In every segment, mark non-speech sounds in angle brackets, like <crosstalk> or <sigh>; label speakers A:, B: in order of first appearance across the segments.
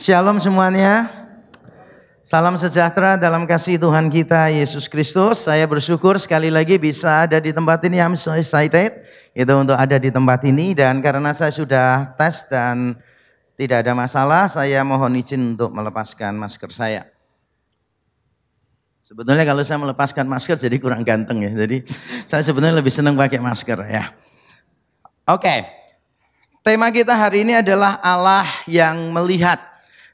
A: Shalom semuanya. Salam sejahtera dalam kasih Tuhan kita Yesus Kristus. Saya bersyukur sekali lagi bisa ada di tempat ini. I'm so excited itu untuk ada di tempat ini dan karena saya sudah tes dan tidak ada masalah, saya mohon izin untuk melepaskan masker saya. Sebetulnya kalau saya melepaskan masker jadi kurang ganteng ya. Jadi saya sebenarnya lebih senang pakai masker ya. Oke. Tema kita hari ini adalah Allah yang melihat.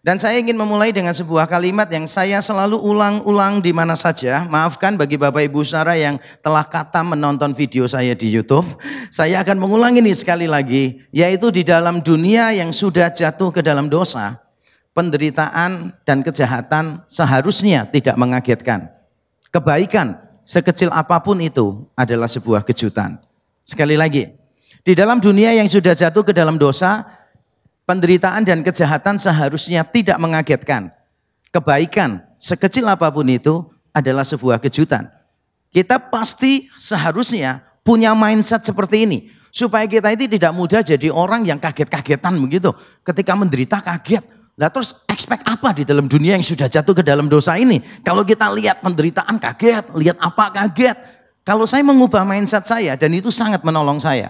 A: Dan saya ingin memulai dengan sebuah kalimat yang saya selalu ulang-ulang di mana saja. Maafkan bagi Bapak Ibu Saudara yang telah kata menonton video saya di YouTube. Saya akan mengulang ini sekali lagi, yaitu di dalam dunia yang sudah jatuh ke dalam dosa, penderitaan dan kejahatan seharusnya tidak mengagetkan. Kebaikan sekecil apa pun itu adalah sebuah kejutan. Sekali lagi, di dalam dunia yang sudah jatuh ke dalam dosa, penderitaan dan kejahatan seharusnya tidak mengagetkan. Kebaikan, sekecil apa pun itu, adalah sebuah kejutan. Kita pasti seharusnya punya mindset seperti ini. Supaya kita itu tidak mudah jadi orang yang kaget-kagetan begitu. Ketika menderita kaget. Nah terus expect apa di dalam dunia yang sudah jatuh ke dalam dosa ini? Kalau kita lihat penderitaan kaget, lihat apa kaget. Kalau saya mengubah mindset saya dan itu sangat menolong saya.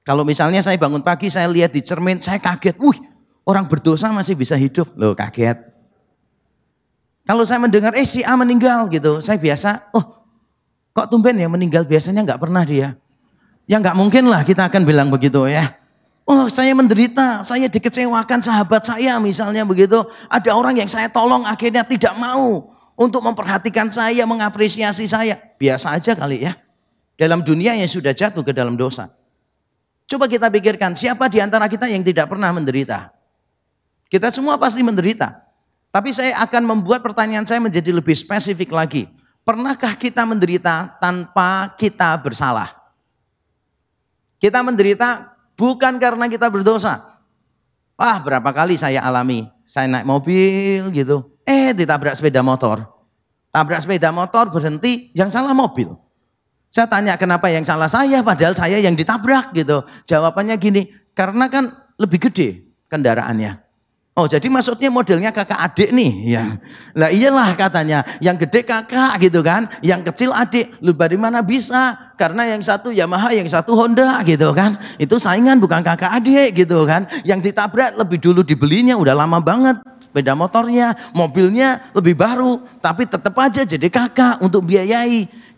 A: Kalau misalnya saya bangun pagi, saya lihat di cermin, saya kaget. Wih, orang berdosa masih bisa hidup. Loh kaget. Kalau saya mendengar, eh si A meninggal gitu. Saya biasa, oh kok tumben ya meninggal biasanya nggak pernah dia. Ya nggak mungkin lah kita akan bilang begitu ya. Oh saya menderita, saya dikecewakan sahabat saya misalnya begitu. Ada orang yang saya tolong akhirnya tidak mau untuk memperhatikan saya, mengapresiasi saya. Biasa aja kali ya. Dalam dunia yang sudah jatuh ke dalam dosa. Coba kita pikirkan siapa di antara kita yang tidak pernah menderita. Kita semua pasti menderita. Tapi saya akan membuat pertanyaan saya menjadi lebih spesifik lagi. Pernahkah kita menderita tanpa kita bersalah? Kita menderita bukan karena kita berdosa. Wah berapa kali saya alami. Saya naik mobil gitu. Eh ditabrak sepeda motor. Tabrak sepeda motor berhenti yang salah mobil. Saya tanya kenapa yang salah saya padahal saya yang ditabrak gitu. Jawabannya gini, karena kan lebih gede kendaraannya. Oh jadi maksudnya modelnya kakak adik nih ya. Lah iyalah katanya yang gede kakak gitu kan. Yang kecil adik. Lu dari mana bisa? Karena yang satu Yamaha yang satu Honda gitu kan. Itu saingan bukan kakak adik gitu kan. Yang ditabrak lebih dulu dibelinya udah lama banget. Sepeda motornya, mobilnya lebih baru. Tapi tetap aja jadi kakak untuk biayai.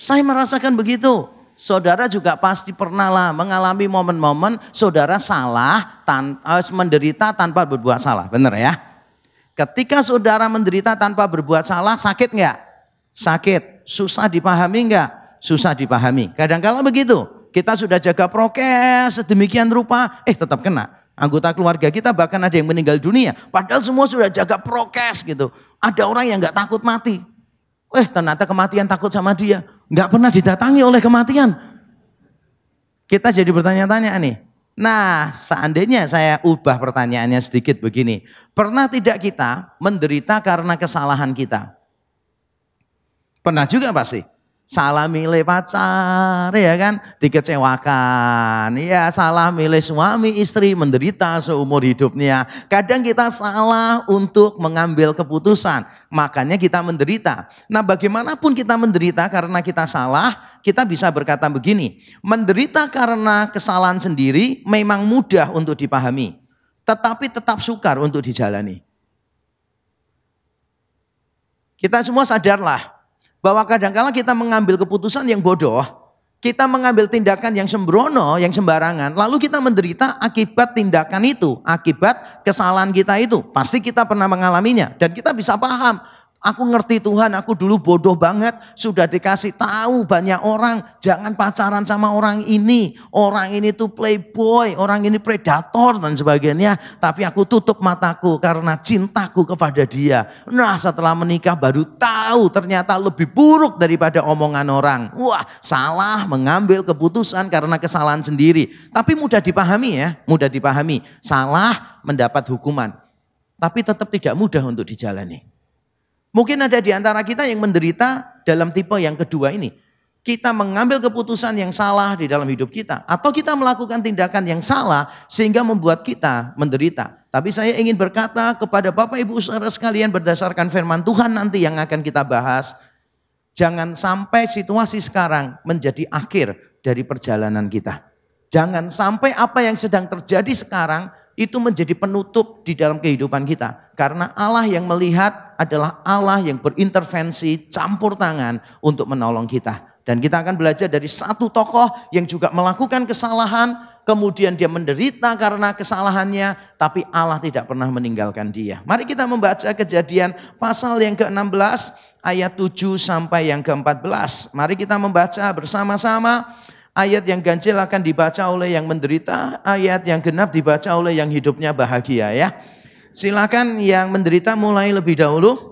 A: Saya merasakan begitu. Saudara juga pasti pernah lah mengalami momen-momen saudara salah, tan eh, menderita tanpa berbuat salah. Benar ya? Ketika saudara menderita tanpa berbuat salah, sakit nggak? Sakit. Susah dipahami nggak? Susah dipahami. Kadang-kala begitu. Kita sudah jaga prokes sedemikian rupa, eh tetap kena. Anggota keluarga kita bahkan ada yang meninggal dunia. Padahal semua sudah jaga prokes gitu. Ada orang yang nggak takut mati. Eh ternyata kematian takut sama dia. Nggak pernah didatangi oleh kematian. Kita jadi bertanya-tanya nih. Nah seandainya saya ubah pertanyaannya sedikit begini. Pernah tidak kita menderita karena kesalahan kita? Pernah juga pasti salah milih pacar ya kan? Dikecewakan. Ya salah milih suami istri menderita seumur hidupnya. Kadang kita salah untuk mengambil keputusan makanya kita menderita. Nah bagaimanapun kita menderita karena kita salah kita bisa berkata begini menderita karena kesalahan sendiri memang mudah untuk dipahami tetapi tetap sukar untuk dijalani. Kita semua sadarlah bahwa kadang-kala kita mengambil keputusan yang bodoh, kita mengambil tindakan yang sembrono, yang sembarangan, lalu kita menderita akibat tindakan itu, akibat kesalahan kita itu. Pasti kita pernah mengalaminya dan kita bisa paham Aku ngerti Tuhan, aku dulu bodoh banget. Sudah dikasih tahu banyak orang, jangan pacaran sama orang ini. Orang ini tuh playboy, orang ini predator dan sebagainya. Tapi aku tutup mataku karena cintaku kepada dia. Nah setelah menikah baru tahu ternyata lebih buruk daripada omongan orang. Wah salah mengambil keputusan karena kesalahan sendiri. Tapi mudah dipahami ya, mudah dipahami. Salah mendapat hukuman. Tapi tetap tidak mudah untuk dijalani. Mungkin ada di antara kita yang menderita dalam tipe yang kedua ini. kita mengambil keputusan yang salah di dalam hidup kita, atau kita melakukan tindakan yang salah sehingga membuat kita menderita. Tapi saya ingin berkata kepada Bapak Ibu saudara sekalian berdasarkan firman Tuhan nanti yang akan kita bahas, jangan sampai situasi sekarang menjadi akhir dari perjalanan kita. Jangan sampai apa yang sedang terjadi sekarang itu menjadi penutup di dalam kehidupan kita. Karena Allah yang melihat adalah Allah yang berintervensi, campur tangan untuk menolong kita. Dan kita akan belajar dari satu tokoh yang juga melakukan kesalahan, kemudian dia menderita karena kesalahannya, tapi Allah tidak pernah meninggalkan dia. Mari kita membaca kejadian pasal yang ke-16 ayat 7 sampai yang ke-14. Mari kita membaca bersama-sama. Ayat yang ganjil akan dibaca oleh yang menderita, ayat yang genap dibaca oleh yang hidupnya bahagia ya. Silakan yang menderita mulai lebih dahulu.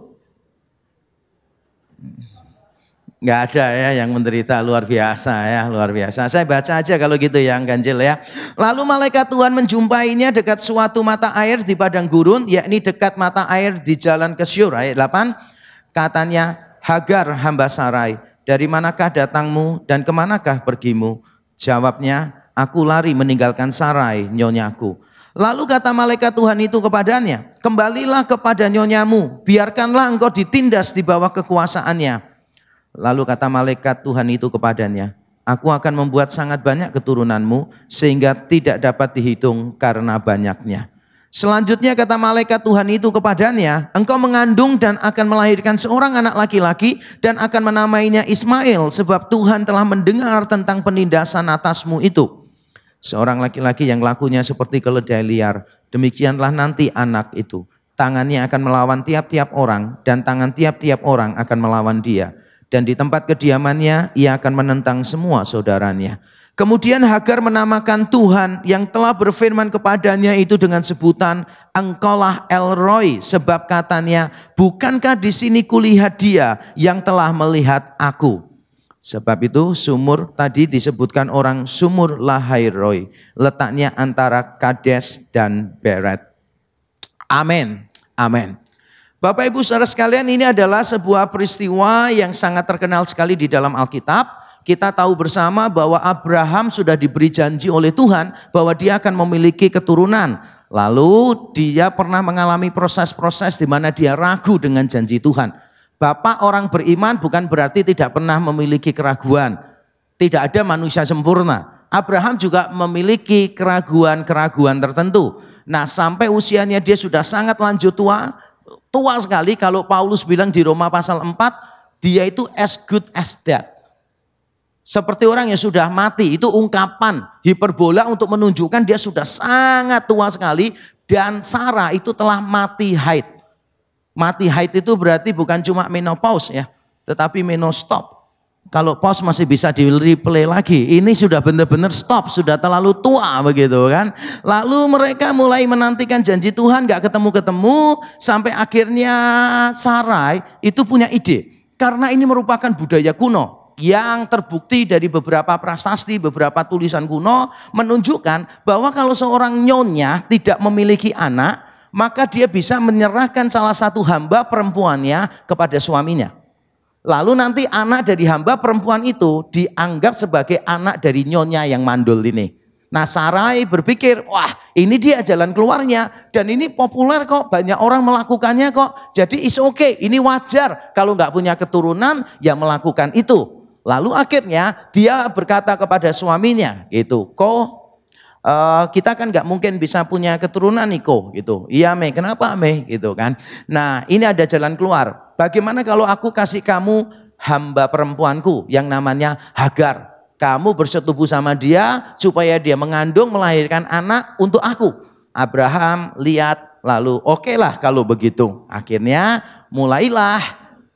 A: Nggak ada ya yang menderita luar biasa ya, luar biasa. Saya baca aja kalau gitu yang ganjil ya. Lalu malaikat Tuhan menjumpainya dekat suatu mata air di padang gurun, yakni dekat mata air di jalan ke Syur. Ayat 8, katanya, Hagar hamba Sarai, dari manakah datangmu dan ke manakah pergimu? Jawabnya, aku lari meninggalkan Sarai, nyonyaku. Lalu kata malaikat Tuhan itu kepadanya, kembalilah kepada nyonyamu, biarkanlah engkau ditindas di bawah kekuasaannya Lalu kata malaikat Tuhan itu kepadanya, Aku akan membuat sangat banyak keturunanmu sehingga tidak dapat dihitung karena banyaknya. Selanjutnya kata malaikat Tuhan itu kepadanya, engkau mengandung dan akan melahirkan seorang anak laki-laki dan akan menamainya Ismail sebab Tuhan telah mendengar tentang penindasan atasmu itu. Seorang laki-laki yang lakunya seperti keledai liar, demikianlah nanti anak itu. Tangannya akan melawan tiap-tiap orang dan tangan tiap-tiap orang akan melawan dia dan di tempat kediamannya ia akan menentang semua saudaranya. Kemudian Hagar menamakan Tuhan yang telah berfirman kepadanya itu dengan sebutan Engkaulah El Roy sebab katanya bukankah di sini kulihat dia yang telah melihat aku. Sebab itu sumur tadi disebutkan orang sumur Lahai Roy letaknya antara Kades dan Beret. Amin. Amin. Bapak Ibu saudara sekalian ini adalah sebuah peristiwa yang sangat terkenal sekali di dalam Alkitab. Kita tahu bersama bahwa Abraham sudah diberi janji oleh Tuhan bahwa dia akan memiliki keturunan. Lalu dia pernah mengalami proses-proses di mana dia ragu dengan janji Tuhan. Bapak orang beriman bukan berarti tidak pernah memiliki keraguan. Tidak ada manusia sempurna. Abraham juga memiliki keraguan-keraguan tertentu. Nah sampai usianya dia sudah sangat lanjut tua, tua sekali kalau Paulus bilang di Roma pasal 4, dia itu as good as dead. Seperti orang yang sudah mati, itu ungkapan hiperbola untuk menunjukkan dia sudah sangat tua sekali dan Sarah itu telah mati haid. Mati haid itu berarti bukan cuma menopause ya, tetapi menostop. Kalau pos masih bisa di replay lagi. Ini sudah benar-benar stop, sudah terlalu tua begitu kan. Lalu mereka mulai menantikan janji Tuhan gak ketemu-ketemu. Sampai akhirnya Sarai itu punya ide. Karena ini merupakan budaya kuno yang terbukti dari beberapa prasasti, beberapa tulisan kuno menunjukkan bahwa kalau seorang nyonya tidak memiliki anak, maka dia bisa menyerahkan salah satu hamba perempuannya kepada suaminya. Lalu nanti anak dari hamba perempuan itu dianggap sebagai anak dari nyonya yang mandul ini. Nah Sarai berpikir, wah ini dia jalan keluarnya. Dan ini populer kok, banyak orang melakukannya kok. Jadi is oke, okay, ini wajar. Kalau nggak punya keturunan, ya melakukan itu. Lalu akhirnya dia berkata kepada suaminya, gitu, kok uh, kita kan nggak mungkin bisa punya keturunan Niko gitu. Iya Me, kenapa Me gitu kan. Nah ini ada jalan keluar. Bagaimana kalau aku kasih kamu hamba perempuanku yang namanya Hagar. Kamu bersetubuh sama dia supaya dia mengandung melahirkan anak untuk aku. Abraham lihat lalu oke okay lah kalau begitu. Akhirnya mulailah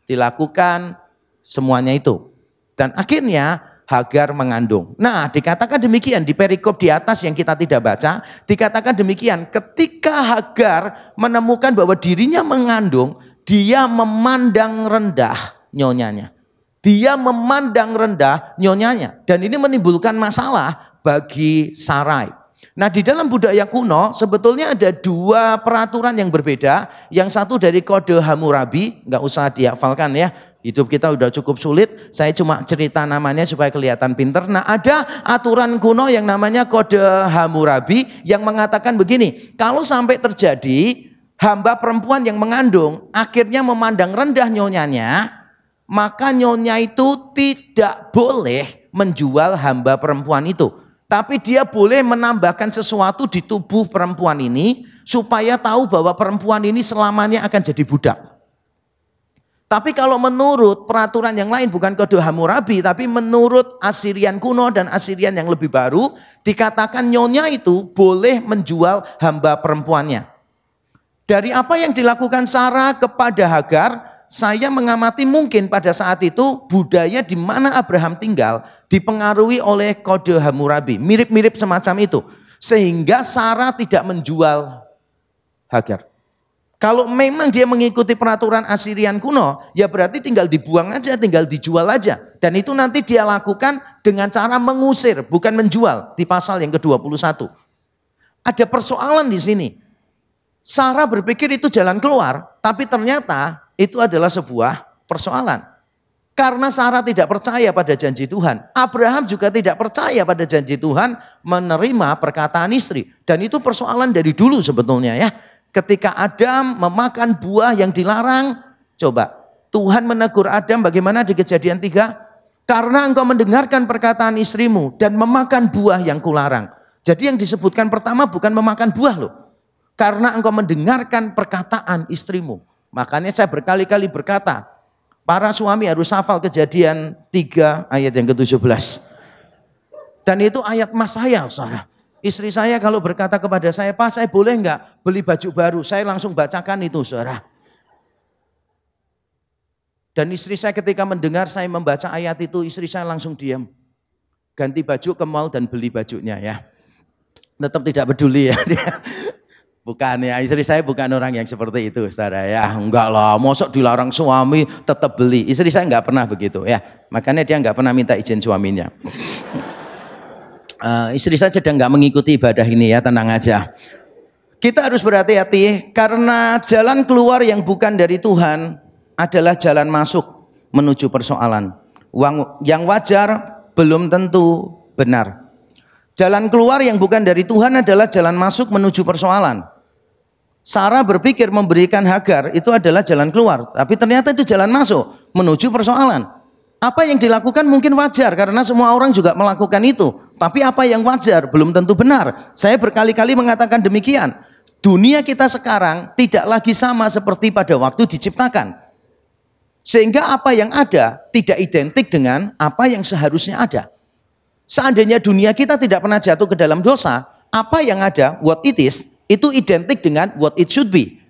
A: dilakukan semuanya itu. Dan akhirnya Hagar mengandung. Nah, dikatakan demikian di perikop di atas yang kita tidak baca, dikatakan demikian, ketika Hagar menemukan bahwa dirinya mengandung, dia memandang rendah nyonyanya. Dia memandang rendah nyonyanya dan ini menimbulkan masalah bagi Sarai. Nah di dalam budaya kuno sebetulnya ada dua peraturan yang berbeda. Yang satu dari kode Hammurabi, nggak usah dihafalkan ya. Hidup kita udah cukup sulit, saya cuma cerita namanya supaya kelihatan pinter. Nah ada aturan kuno yang namanya kode Hammurabi yang mengatakan begini, kalau sampai terjadi hamba perempuan yang mengandung akhirnya memandang rendah nyonyanya, maka nyonya itu tidak boleh menjual hamba perempuan itu. Tapi dia boleh menambahkan sesuatu di tubuh perempuan ini supaya tahu bahwa perempuan ini selamanya akan jadi budak. Tapi kalau menurut peraturan yang lain bukan kode Hammurabi, tapi menurut Asirian kuno dan Asirian yang lebih baru, dikatakan nyonya itu boleh menjual hamba perempuannya. Dari apa yang dilakukan Sarah kepada Hagar, saya mengamati mungkin pada saat itu budaya di mana Abraham tinggal dipengaruhi oleh kode Hammurabi, mirip-mirip semacam itu. Sehingga Sarah tidak menjual Hagar. Kalau memang dia mengikuti peraturan Asirian kuno, ya berarti tinggal dibuang aja, tinggal dijual aja. Dan itu nanti dia lakukan dengan cara mengusir, bukan menjual di pasal yang ke-21. Ada persoalan di sini. Sarah berpikir itu jalan keluar, tapi ternyata itu adalah sebuah persoalan. Karena Sarah tidak percaya pada janji Tuhan. Abraham juga tidak percaya pada janji Tuhan menerima perkataan istri. Dan itu persoalan dari dulu sebetulnya ya ketika Adam memakan buah yang dilarang, coba Tuhan menegur Adam bagaimana di kejadian tiga? Karena engkau mendengarkan perkataan istrimu dan memakan buah yang kularang. Jadi yang disebutkan pertama bukan memakan buah loh. Karena engkau mendengarkan perkataan istrimu. Makanya saya berkali-kali berkata, para suami harus hafal kejadian 3 ayat yang ke-17. Dan itu ayat mas saya, saudara. Istri saya kalau berkata kepada saya, Pak saya boleh enggak beli baju baru? Saya langsung bacakan itu saudara. Dan istri saya ketika mendengar saya membaca ayat itu, istri saya langsung diam. Ganti baju ke mall dan beli bajunya ya. Tetap tidak peduli ya dia. <laughs> Bukan ya, istri saya bukan orang yang seperti itu, saudara ya. Enggak lah, mosok dilarang suami tetap beli. Istri saya enggak pernah begitu ya. Makanya dia enggak pernah minta izin suaminya. Uh, istri saya sedang nggak mengikuti ibadah ini ya, tenang aja. Kita harus berhati-hati karena jalan keluar yang bukan dari Tuhan adalah jalan masuk menuju persoalan. Uang yang wajar belum tentu benar. Jalan keluar yang bukan dari Tuhan adalah jalan masuk menuju persoalan. Sarah berpikir memberikan Hagar itu adalah jalan keluar, tapi ternyata itu jalan masuk menuju persoalan. Apa yang dilakukan mungkin wajar karena semua orang juga melakukan itu. Tapi apa yang wajar belum tentu benar. Saya berkali-kali mengatakan demikian. Dunia kita sekarang tidak lagi sama seperti pada waktu diciptakan. Sehingga apa yang ada tidak identik dengan apa yang seharusnya ada. Seandainya dunia kita tidak pernah jatuh ke dalam dosa, apa yang ada, what it is, itu identik dengan what it should be.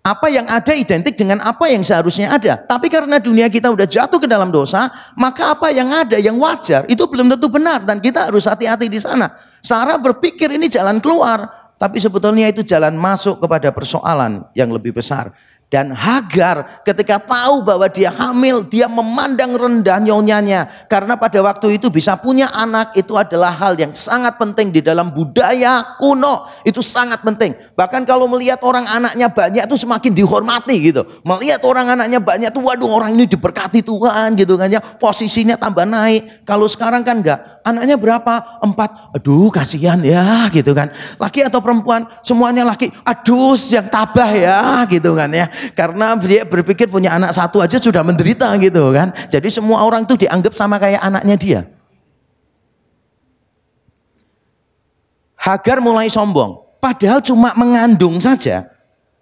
A: Apa yang ada identik dengan apa yang seharusnya ada. Tapi karena dunia kita udah jatuh ke dalam dosa, maka apa yang ada yang wajar itu belum tentu benar dan kita harus hati-hati di sana. Sarah berpikir ini jalan keluar, tapi sebetulnya itu jalan masuk kepada persoalan yang lebih besar. Dan Hagar ketika tahu bahwa dia hamil, dia memandang rendah nyonyanya. Karena pada waktu itu bisa punya anak itu adalah hal yang sangat penting di dalam budaya kuno. Itu sangat penting. Bahkan kalau melihat orang anaknya banyak itu semakin dihormati gitu. Melihat orang anaknya banyak tuh waduh orang ini diberkati Tuhan gitu kan ya. Posisinya tambah naik. Kalau sekarang kan enggak. Anaknya berapa? Empat. Aduh kasihan ya gitu kan. Laki atau perempuan semuanya laki. Aduh yang tabah ya gitu kan ya. Karena dia berpikir punya anak satu aja sudah menderita gitu kan. Jadi semua orang tuh dianggap sama kayak anaknya dia. Hagar mulai sombong. Padahal cuma mengandung saja.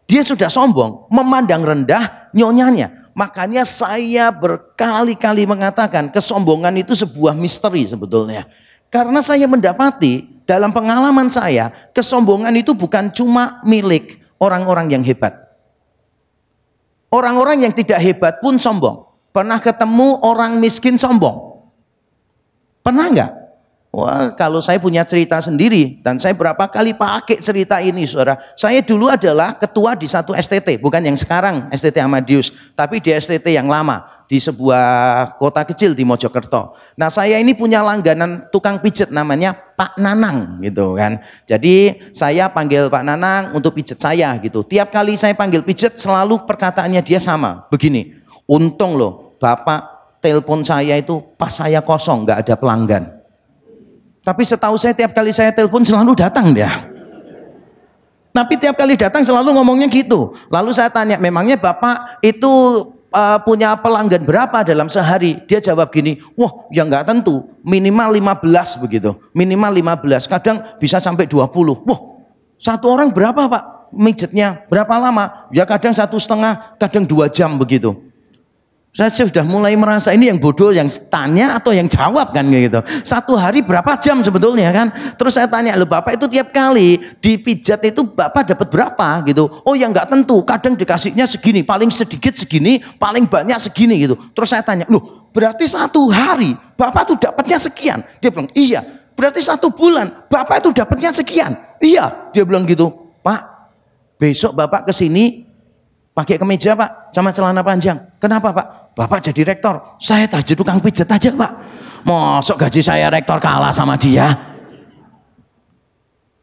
A: Dia sudah sombong, memandang rendah nyonyanya. Makanya saya berkali-kali mengatakan kesombongan itu sebuah misteri sebetulnya. Karena saya mendapati dalam pengalaman saya, kesombongan itu bukan cuma milik orang-orang yang hebat. Orang-orang yang tidak hebat pun sombong. Pernah ketemu orang miskin sombong? Pernah enggak? Wah, kalau saya punya cerita sendiri dan saya berapa kali pakai cerita ini, Saudara. Saya dulu adalah ketua di satu STT, bukan yang sekarang STT Amadius, tapi di STT yang lama di sebuah kota kecil di Mojokerto. Nah saya ini punya langganan tukang pijet namanya Pak Nanang gitu kan. Jadi saya panggil Pak Nanang untuk pijet saya gitu. Tiap kali saya panggil pijet selalu perkataannya dia sama. Begini, Untung loh, Bapak telepon saya itu pas saya kosong, nggak ada pelanggan. Tapi setahu saya tiap kali saya telepon selalu datang dia. Tapi tiap kali datang selalu ngomongnya gitu. Lalu saya tanya, memangnya Bapak itu uh, punya pelanggan berapa dalam sehari? Dia jawab gini, wah ya nggak tentu, minimal 15 begitu. Minimal 15, kadang bisa sampai 20. Wah satu orang berapa Pak? Mijetnya berapa lama? Ya kadang satu setengah, kadang dua jam begitu. Saya sudah mulai merasa ini yang bodoh yang tanya atau yang jawab kan gitu. Satu hari berapa jam sebetulnya kan? Terus saya tanya, lo bapak itu tiap kali dipijat itu bapak dapat berapa gitu? Oh yang nggak tentu, kadang dikasihnya segini, paling sedikit segini, paling banyak segini gitu. Terus saya tanya, loh berarti satu hari bapak tuh dapatnya sekian? Dia bilang, iya. Berarti satu bulan bapak itu dapatnya sekian? Iya. Dia bilang gitu, Pak, besok bapak ke sini Pakai kemeja pak, sama celana panjang. Kenapa pak? Bapak jadi rektor, saya tak jadi tukang pijat aja pak. Masuk gaji saya rektor kalah sama dia.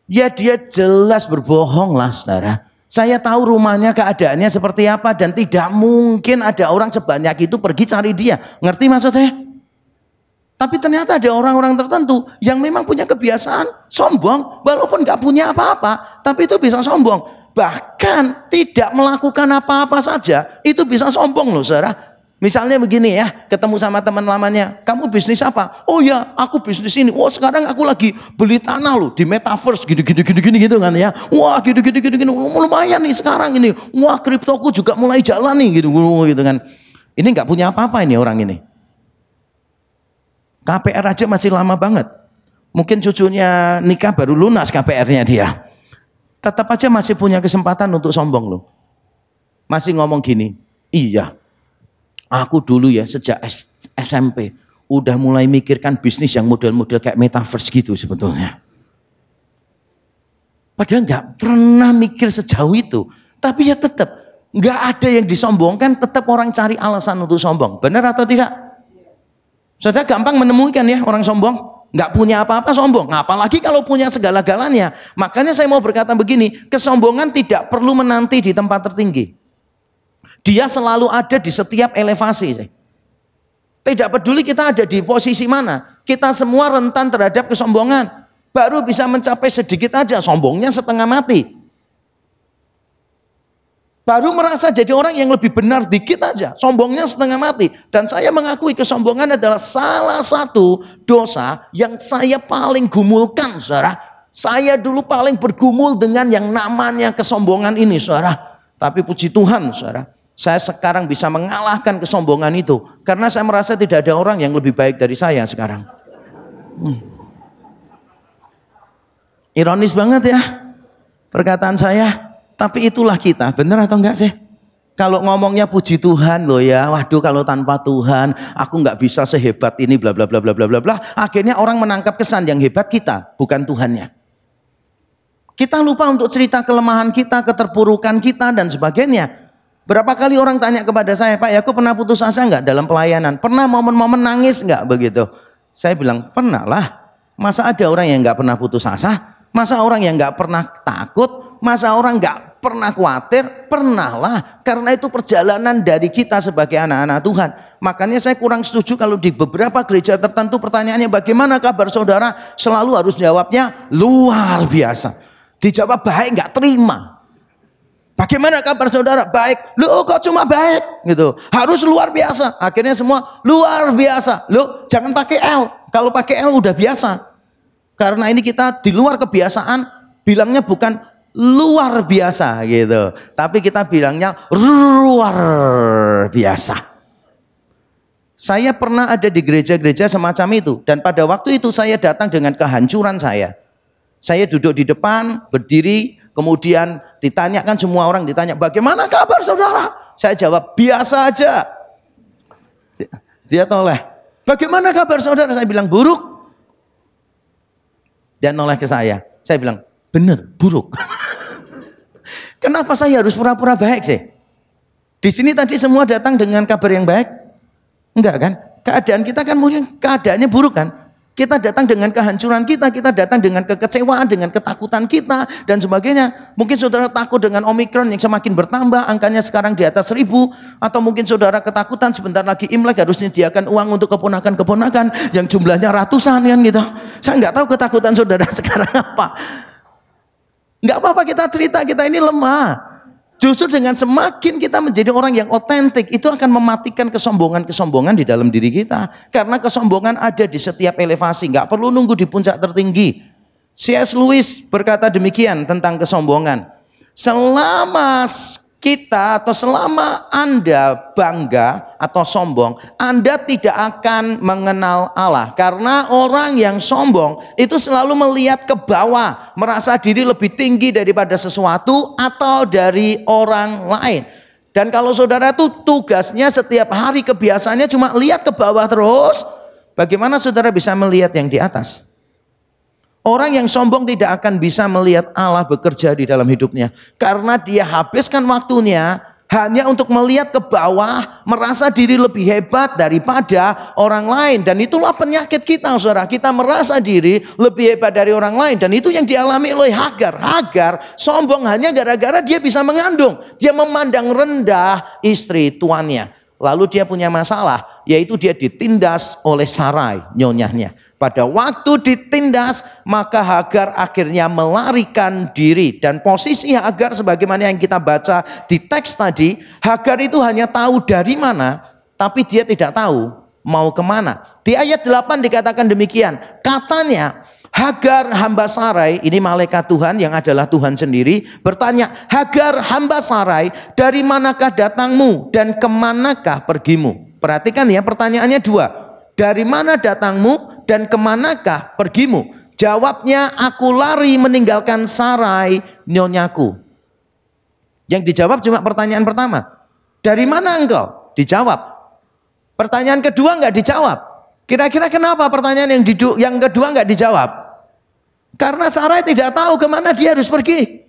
A: Ya dia jelas berbohong lah saudara. Saya tahu rumahnya keadaannya seperti apa dan tidak mungkin ada orang sebanyak itu pergi cari dia. Ngerti maksud saya? Tapi ternyata ada orang-orang tertentu yang memang punya kebiasaan sombong walaupun nggak punya apa-apa, tapi itu bisa sombong bahkan tidak melakukan apa-apa saja, itu bisa sombong loh saudara. Misalnya begini ya, ketemu sama teman lamanya, kamu bisnis apa? Oh ya, aku bisnis ini. Wah sekarang aku lagi beli tanah loh di metaverse, gini gitu kan ya. Wah gini gini gini gini, lumayan nih sekarang ini. Wah kriptoku juga mulai jalan nih gitu gitu kan. Ini nggak punya apa-apa ini orang ini. KPR aja masih lama banget. Mungkin cucunya nikah baru lunas KPR-nya dia tetap aja masih punya kesempatan untuk sombong loh. Masih ngomong gini, iya, aku dulu ya sejak SMP udah mulai mikirkan bisnis yang model-model kayak metaverse gitu sebetulnya. Padahal nggak pernah mikir sejauh itu. Tapi ya tetap nggak ada yang disombongkan, tetap orang cari alasan untuk sombong. Benar atau tidak? Saudara gampang menemukan ya orang sombong nggak punya apa-apa sombong. Nah, apalagi kalau punya segala-galanya. Makanya saya mau berkata begini, kesombongan tidak perlu menanti di tempat tertinggi. Dia selalu ada di setiap elevasi. Tidak peduli kita ada di posisi mana, kita semua rentan terhadap kesombongan. Baru bisa mencapai sedikit aja, sombongnya setengah mati. Baru merasa jadi orang yang lebih benar dikit aja. Sombongnya setengah mati. Dan saya mengakui kesombongan adalah salah satu dosa yang saya paling gumulkan, saudara. Saya dulu paling bergumul dengan yang namanya kesombongan ini, saudara. Tapi puji Tuhan, saudara. Saya sekarang bisa mengalahkan kesombongan itu. Karena saya merasa tidak ada orang yang lebih baik dari saya sekarang. Hmm. Ironis banget ya perkataan saya. Tapi itulah kita, benar atau enggak sih? Kalau ngomongnya puji Tuhan loh ya, waduh kalau tanpa Tuhan aku nggak bisa sehebat ini bla bla bla bla bla bla bla. Akhirnya orang menangkap kesan yang hebat kita, bukan Tuhannya. Kita lupa untuk cerita kelemahan kita, keterpurukan kita dan sebagainya. Berapa kali orang tanya kepada saya, Pak, ya aku pernah putus asa nggak dalam pelayanan? Pernah momen-momen nangis nggak begitu? Saya bilang, pernah lah. Masa ada orang yang nggak pernah putus asa? Masa orang yang nggak pernah takut? Masa orang nggak pernah khawatir? Pernahlah. Karena itu perjalanan dari kita sebagai anak-anak Tuhan. Makanya saya kurang setuju kalau di beberapa gereja tertentu pertanyaannya bagaimana kabar saudara? Selalu harus jawabnya luar biasa. Dijawab baik nggak terima. Bagaimana kabar saudara? Baik. Lu kok cuma baik gitu. Harus luar biasa. Akhirnya semua luar biasa. Lu jangan pakai L. Kalau pakai L udah biasa. Karena ini kita di luar kebiasaan bilangnya bukan luar biasa gitu. Tapi kita bilangnya luar biasa. Saya pernah ada di gereja-gereja semacam itu dan pada waktu itu saya datang dengan kehancuran saya. Saya duduk di depan, berdiri, kemudian ditanyakan semua orang ditanya, "Bagaimana kabar saudara?" Saya jawab, "Biasa aja." Dia toleh, "Bagaimana kabar saudara?" Saya bilang, "Buruk." Dan noleh ke saya. Saya bilang, "Benar, buruk." <laughs> Kenapa saya harus pura-pura baik sih? Di sini tadi semua datang dengan kabar yang baik? Enggak kan? Keadaan kita kan mungkin keadaannya buruk kan? Kita datang dengan kehancuran kita, kita datang dengan kekecewaan, dengan ketakutan kita, dan sebagainya. Mungkin saudara takut dengan Omikron yang semakin bertambah, angkanya sekarang di atas seribu. Atau mungkin saudara ketakutan sebentar lagi Imlek harus menyediakan uang untuk keponakan-keponakan yang jumlahnya ratusan kan gitu. Saya nggak tahu ketakutan saudara <laughs> sekarang apa. Nggak apa-apa kita cerita, kita ini lemah. Justru dengan semakin kita menjadi orang yang otentik, itu akan mematikan kesombongan-kesombongan di dalam diri kita. Karena kesombongan ada di setiap elevasi, nggak perlu nunggu di puncak tertinggi. C.S. Lewis berkata demikian tentang kesombongan. Selama kita atau selama Anda bangga atau sombong, Anda tidak akan mengenal Allah. Karena orang yang sombong itu selalu melihat ke bawah, merasa diri lebih tinggi daripada sesuatu atau dari orang lain. Dan kalau saudara itu tugasnya setiap hari kebiasaannya cuma lihat ke bawah terus, bagaimana saudara bisa melihat yang di atas? Orang yang sombong tidak akan bisa melihat Allah bekerja di dalam hidupnya. Karena dia habiskan waktunya hanya untuk melihat ke bawah, merasa diri lebih hebat daripada orang lain. Dan itulah penyakit kita saudara. Kita merasa diri lebih hebat dari orang lain. Dan itu yang dialami oleh Hagar. Hagar sombong hanya gara-gara dia bisa mengandung. Dia memandang rendah istri tuannya. Lalu dia punya masalah, yaitu dia ditindas oleh Sarai, nyonyahnya. Pada waktu ditindas, maka Hagar akhirnya melarikan diri. Dan posisi Hagar sebagaimana yang kita baca di teks tadi, Hagar itu hanya tahu dari mana, tapi dia tidak tahu mau ke mana. Di ayat 8 dikatakan demikian, katanya Hagar hamba Sarai, ini malaikat Tuhan yang adalah Tuhan sendiri, bertanya, Hagar hamba Sarai, dari manakah datangmu dan ke manakah pergimu? Perhatikan ya pertanyaannya dua. Dari mana datangmu dan ke manakah pergimu? Jawabnya, aku lari meninggalkan sarai nyonyaku. Yang dijawab cuma pertanyaan pertama. Dari mana engkau? Dijawab. Pertanyaan kedua enggak dijawab. Kira-kira kenapa pertanyaan yang, didu, yang kedua enggak dijawab? Karena Sarai tidak tahu ke mana dia harus pergi.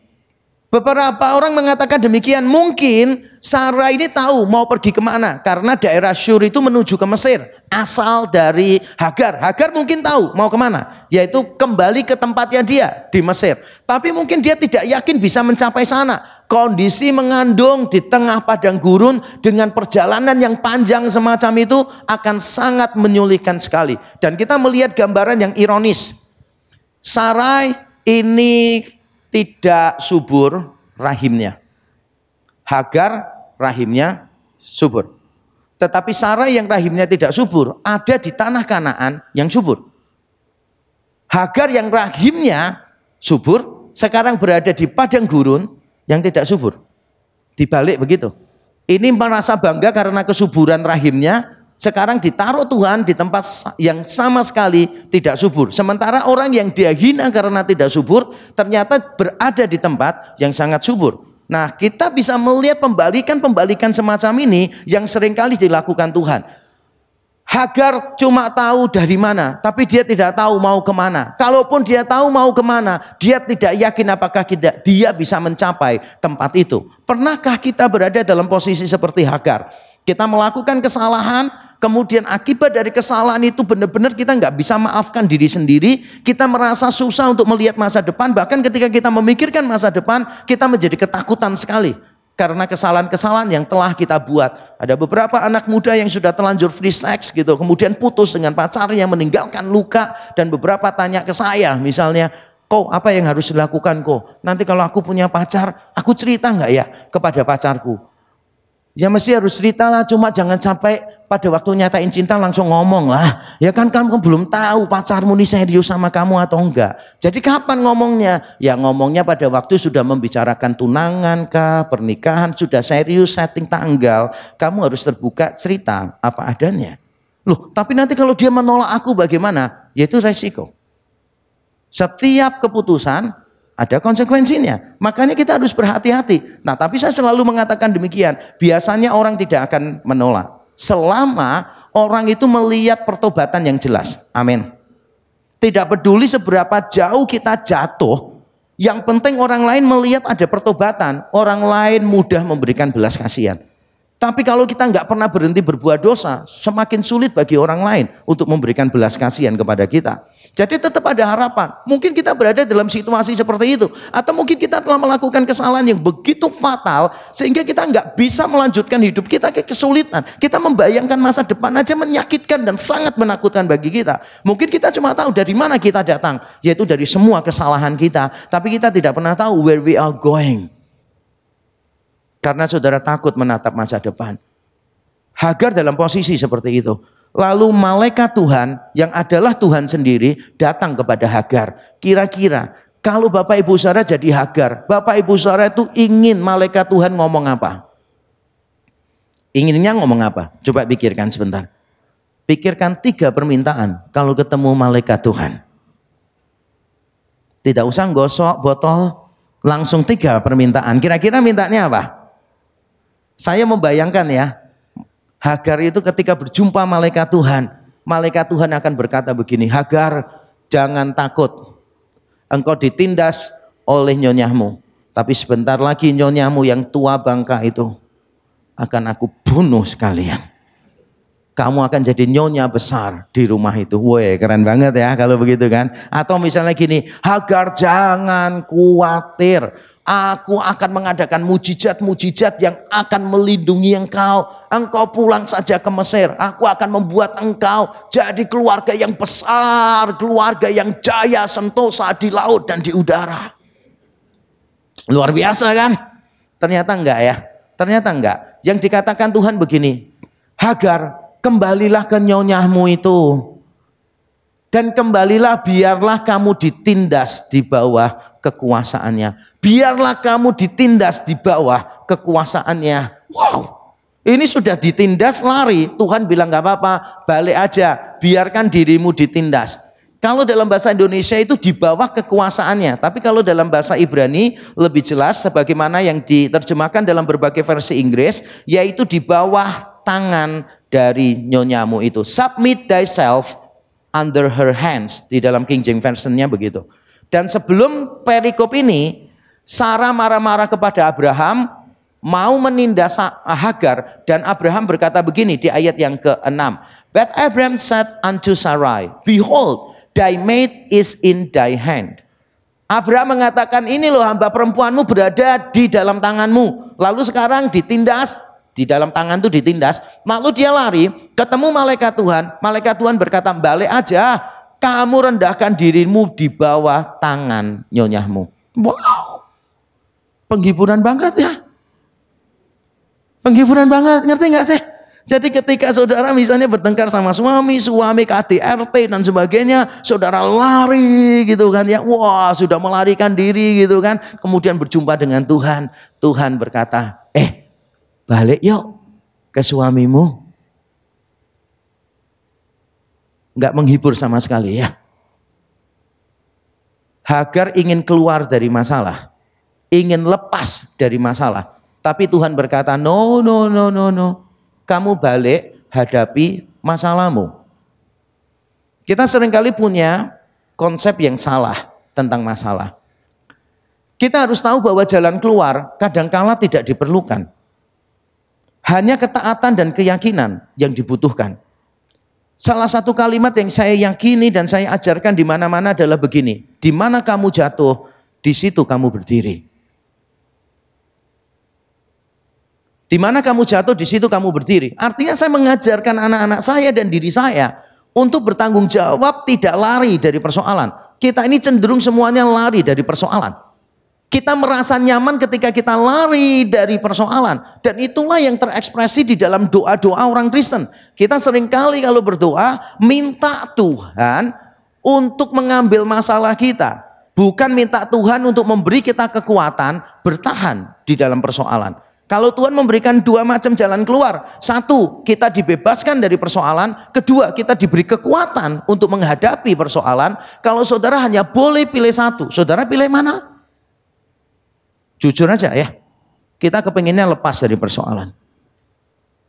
A: Beberapa orang mengatakan demikian. Mungkin Sarah ini tahu mau pergi ke mana. Karena daerah Syur itu menuju ke Mesir. Asal dari Hagar. Hagar mungkin tahu mau ke mana. Yaitu kembali ke tempatnya dia di Mesir. Tapi mungkin dia tidak yakin bisa mencapai sana. Kondisi mengandung di tengah padang gurun dengan perjalanan yang panjang semacam itu akan sangat menyulitkan sekali. Dan kita melihat gambaran yang ironis. Sarai ini tidak subur rahimnya. Hagar rahimnya subur. Tetapi Sarah yang rahimnya tidak subur ada di tanah Kanaan yang subur. Hagar yang rahimnya subur sekarang berada di padang gurun yang tidak subur. Dibalik begitu. Ini merasa bangga karena kesuburan rahimnya, sekarang ditaruh Tuhan di tempat yang sama sekali tidak subur. Sementara orang yang dia hina karena tidak subur ternyata berada di tempat yang sangat subur. Nah kita bisa melihat pembalikan-pembalikan semacam ini yang sering kali dilakukan Tuhan. Hagar cuma tahu dari mana, tapi dia tidak tahu mau ke mana. Kalaupun dia tahu mau ke mana, dia tidak yakin apakah kita, dia bisa mencapai tempat itu. Pernahkah kita berada dalam posisi seperti Hagar? Kita melakukan kesalahan, kemudian akibat dari kesalahan itu benar-benar kita nggak bisa maafkan diri sendiri, kita merasa susah untuk melihat masa depan, bahkan ketika kita memikirkan masa depan, kita menjadi ketakutan sekali. Karena kesalahan-kesalahan yang telah kita buat. Ada beberapa anak muda yang sudah telanjur free sex gitu. Kemudian putus dengan pacarnya, meninggalkan luka. Dan beberapa tanya ke saya misalnya, Kok apa yang harus dilakukan kok? Nanti kalau aku punya pacar, aku cerita nggak ya kepada pacarku? Ya mesti harus cerita lah, cuma jangan sampai pada waktu nyatain cinta langsung ngomong lah. Ya kan kamu belum tahu pacarmu ini serius sama kamu atau enggak. Jadi kapan ngomongnya? Ya ngomongnya pada waktu sudah membicarakan tunangan kah, pernikahan, sudah serius setting tanggal. Kamu harus terbuka cerita apa adanya. Loh tapi nanti kalau dia menolak aku bagaimana? Ya itu resiko. Setiap keputusan ada konsekuensinya. Makanya kita harus berhati-hati. Nah, tapi saya selalu mengatakan demikian. Biasanya orang tidak akan menolak. Selama orang itu melihat pertobatan yang jelas. Amin. Tidak peduli seberapa jauh kita jatuh. Yang penting orang lain melihat ada pertobatan. Orang lain mudah memberikan belas kasihan. Tapi kalau kita nggak pernah berhenti berbuat dosa, semakin sulit bagi orang lain untuk memberikan belas kasihan kepada kita. Jadi tetap ada harapan. Mungkin kita berada dalam situasi seperti itu. Atau mungkin kita telah melakukan kesalahan yang begitu fatal sehingga kita nggak bisa melanjutkan hidup kita ke kesulitan. Kita membayangkan masa depan aja menyakitkan dan sangat menakutkan bagi kita. Mungkin kita cuma tahu dari mana kita datang. Yaitu dari semua kesalahan kita. Tapi kita tidak pernah tahu where we are going. Karena saudara takut menatap masa depan. Hagar dalam posisi seperti itu. Lalu malaikat Tuhan yang adalah Tuhan sendiri datang kepada Hagar. Kira-kira kalau Bapak Ibu Saudara jadi Hagar, Bapak Ibu Saudara itu ingin malaikat Tuhan ngomong apa? Inginnya ngomong apa? Coba pikirkan sebentar. Pikirkan tiga permintaan kalau ketemu malaikat Tuhan. Tidak usah gosok botol, langsung tiga permintaan. Kira-kira mintanya apa? Saya membayangkan ya, Hagar itu ketika berjumpa malaikat Tuhan, malaikat Tuhan akan berkata begini, Hagar jangan takut, engkau ditindas oleh nyonyahmu. Tapi sebentar lagi nyonyahmu yang tua bangka itu akan aku bunuh sekalian. Kamu akan jadi nyonya besar di rumah itu. Woi keren banget ya kalau begitu kan. Atau misalnya gini, Hagar jangan khawatir. Aku akan mengadakan mujizat-mujizat yang akan melindungi engkau. Engkau pulang saja ke Mesir. Aku akan membuat engkau jadi keluarga yang besar. Keluarga yang jaya sentosa di laut dan di udara. Luar biasa kan? Ternyata enggak ya. Ternyata enggak. Yang dikatakan Tuhan begini. Hagar kembalilah ke nyonyahmu itu. Dan kembalilah biarlah kamu ditindas di bawah kekuasaannya. Biarlah kamu ditindas di bawah kekuasaannya. Wow. Ini sudah ditindas lari. Tuhan bilang gak apa-apa, balik aja. Biarkan dirimu ditindas. Kalau dalam bahasa Indonesia itu di bawah kekuasaannya. Tapi kalau dalam bahasa Ibrani lebih jelas sebagaimana yang diterjemahkan dalam berbagai versi Inggris. Yaitu di bawah tangan dari nyonyamu itu. Submit thyself under her hands. Di dalam King James Version-nya begitu. Dan sebelum perikop ini, Sarah marah-marah kepada Abraham, mau menindas Hagar dan Abraham berkata begini di ayat yang ke-6. But Abraham said unto Sarai, Behold, thy maid is in thy hand. Abraham mengatakan ini loh hamba perempuanmu berada di dalam tanganmu. Lalu sekarang ditindas di dalam tangan itu ditindas. Lalu dia lari, ketemu malaikat Tuhan. Malaikat Tuhan berkata, balik aja kamu rendahkan dirimu di bawah tangan nyonyahmu. Wow. Penghiburan banget ya. Penghiburan banget, ngerti nggak sih? Jadi ketika saudara misalnya bertengkar sama suami, suami KDRT dan sebagainya, saudara lari gitu kan ya. Wah, sudah melarikan diri gitu kan. Kemudian berjumpa dengan Tuhan. Tuhan berkata, "Eh, balik yuk ke suamimu." nggak menghibur sama sekali ya. Hagar ingin keluar dari masalah, ingin lepas dari masalah. Tapi Tuhan berkata, no, no, no, no, no. Kamu balik hadapi masalahmu. Kita sering kali punya konsep yang salah tentang masalah. Kita harus tahu bahwa jalan keluar kadangkala tidak diperlukan. Hanya ketaatan dan keyakinan yang dibutuhkan. Salah satu kalimat yang saya yakini dan saya ajarkan di mana-mana adalah begini. Di mana kamu jatuh, di situ kamu berdiri. Di mana kamu jatuh, di situ kamu berdiri. Artinya saya mengajarkan anak-anak saya dan diri saya untuk bertanggung jawab tidak lari dari persoalan. Kita ini cenderung semuanya lari dari persoalan. Kita merasa nyaman ketika kita lari dari persoalan. Dan itulah yang terekspresi di dalam doa-doa orang Kristen. Kita sering kali kalau berdoa minta Tuhan untuk mengambil masalah kita. Bukan minta Tuhan untuk memberi kita kekuatan bertahan di dalam persoalan. Kalau Tuhan memberikan dua macam jalan keluar. Satu, kita dibebaskan dari persoalan. Kedua, kita diberi kekuatan untuk menghadapi persoalan. Kalau saudara hanya boleh pilih satu, saudara pilih mana? Jujur aja ya, kita kepengennya lepas dari persoalan.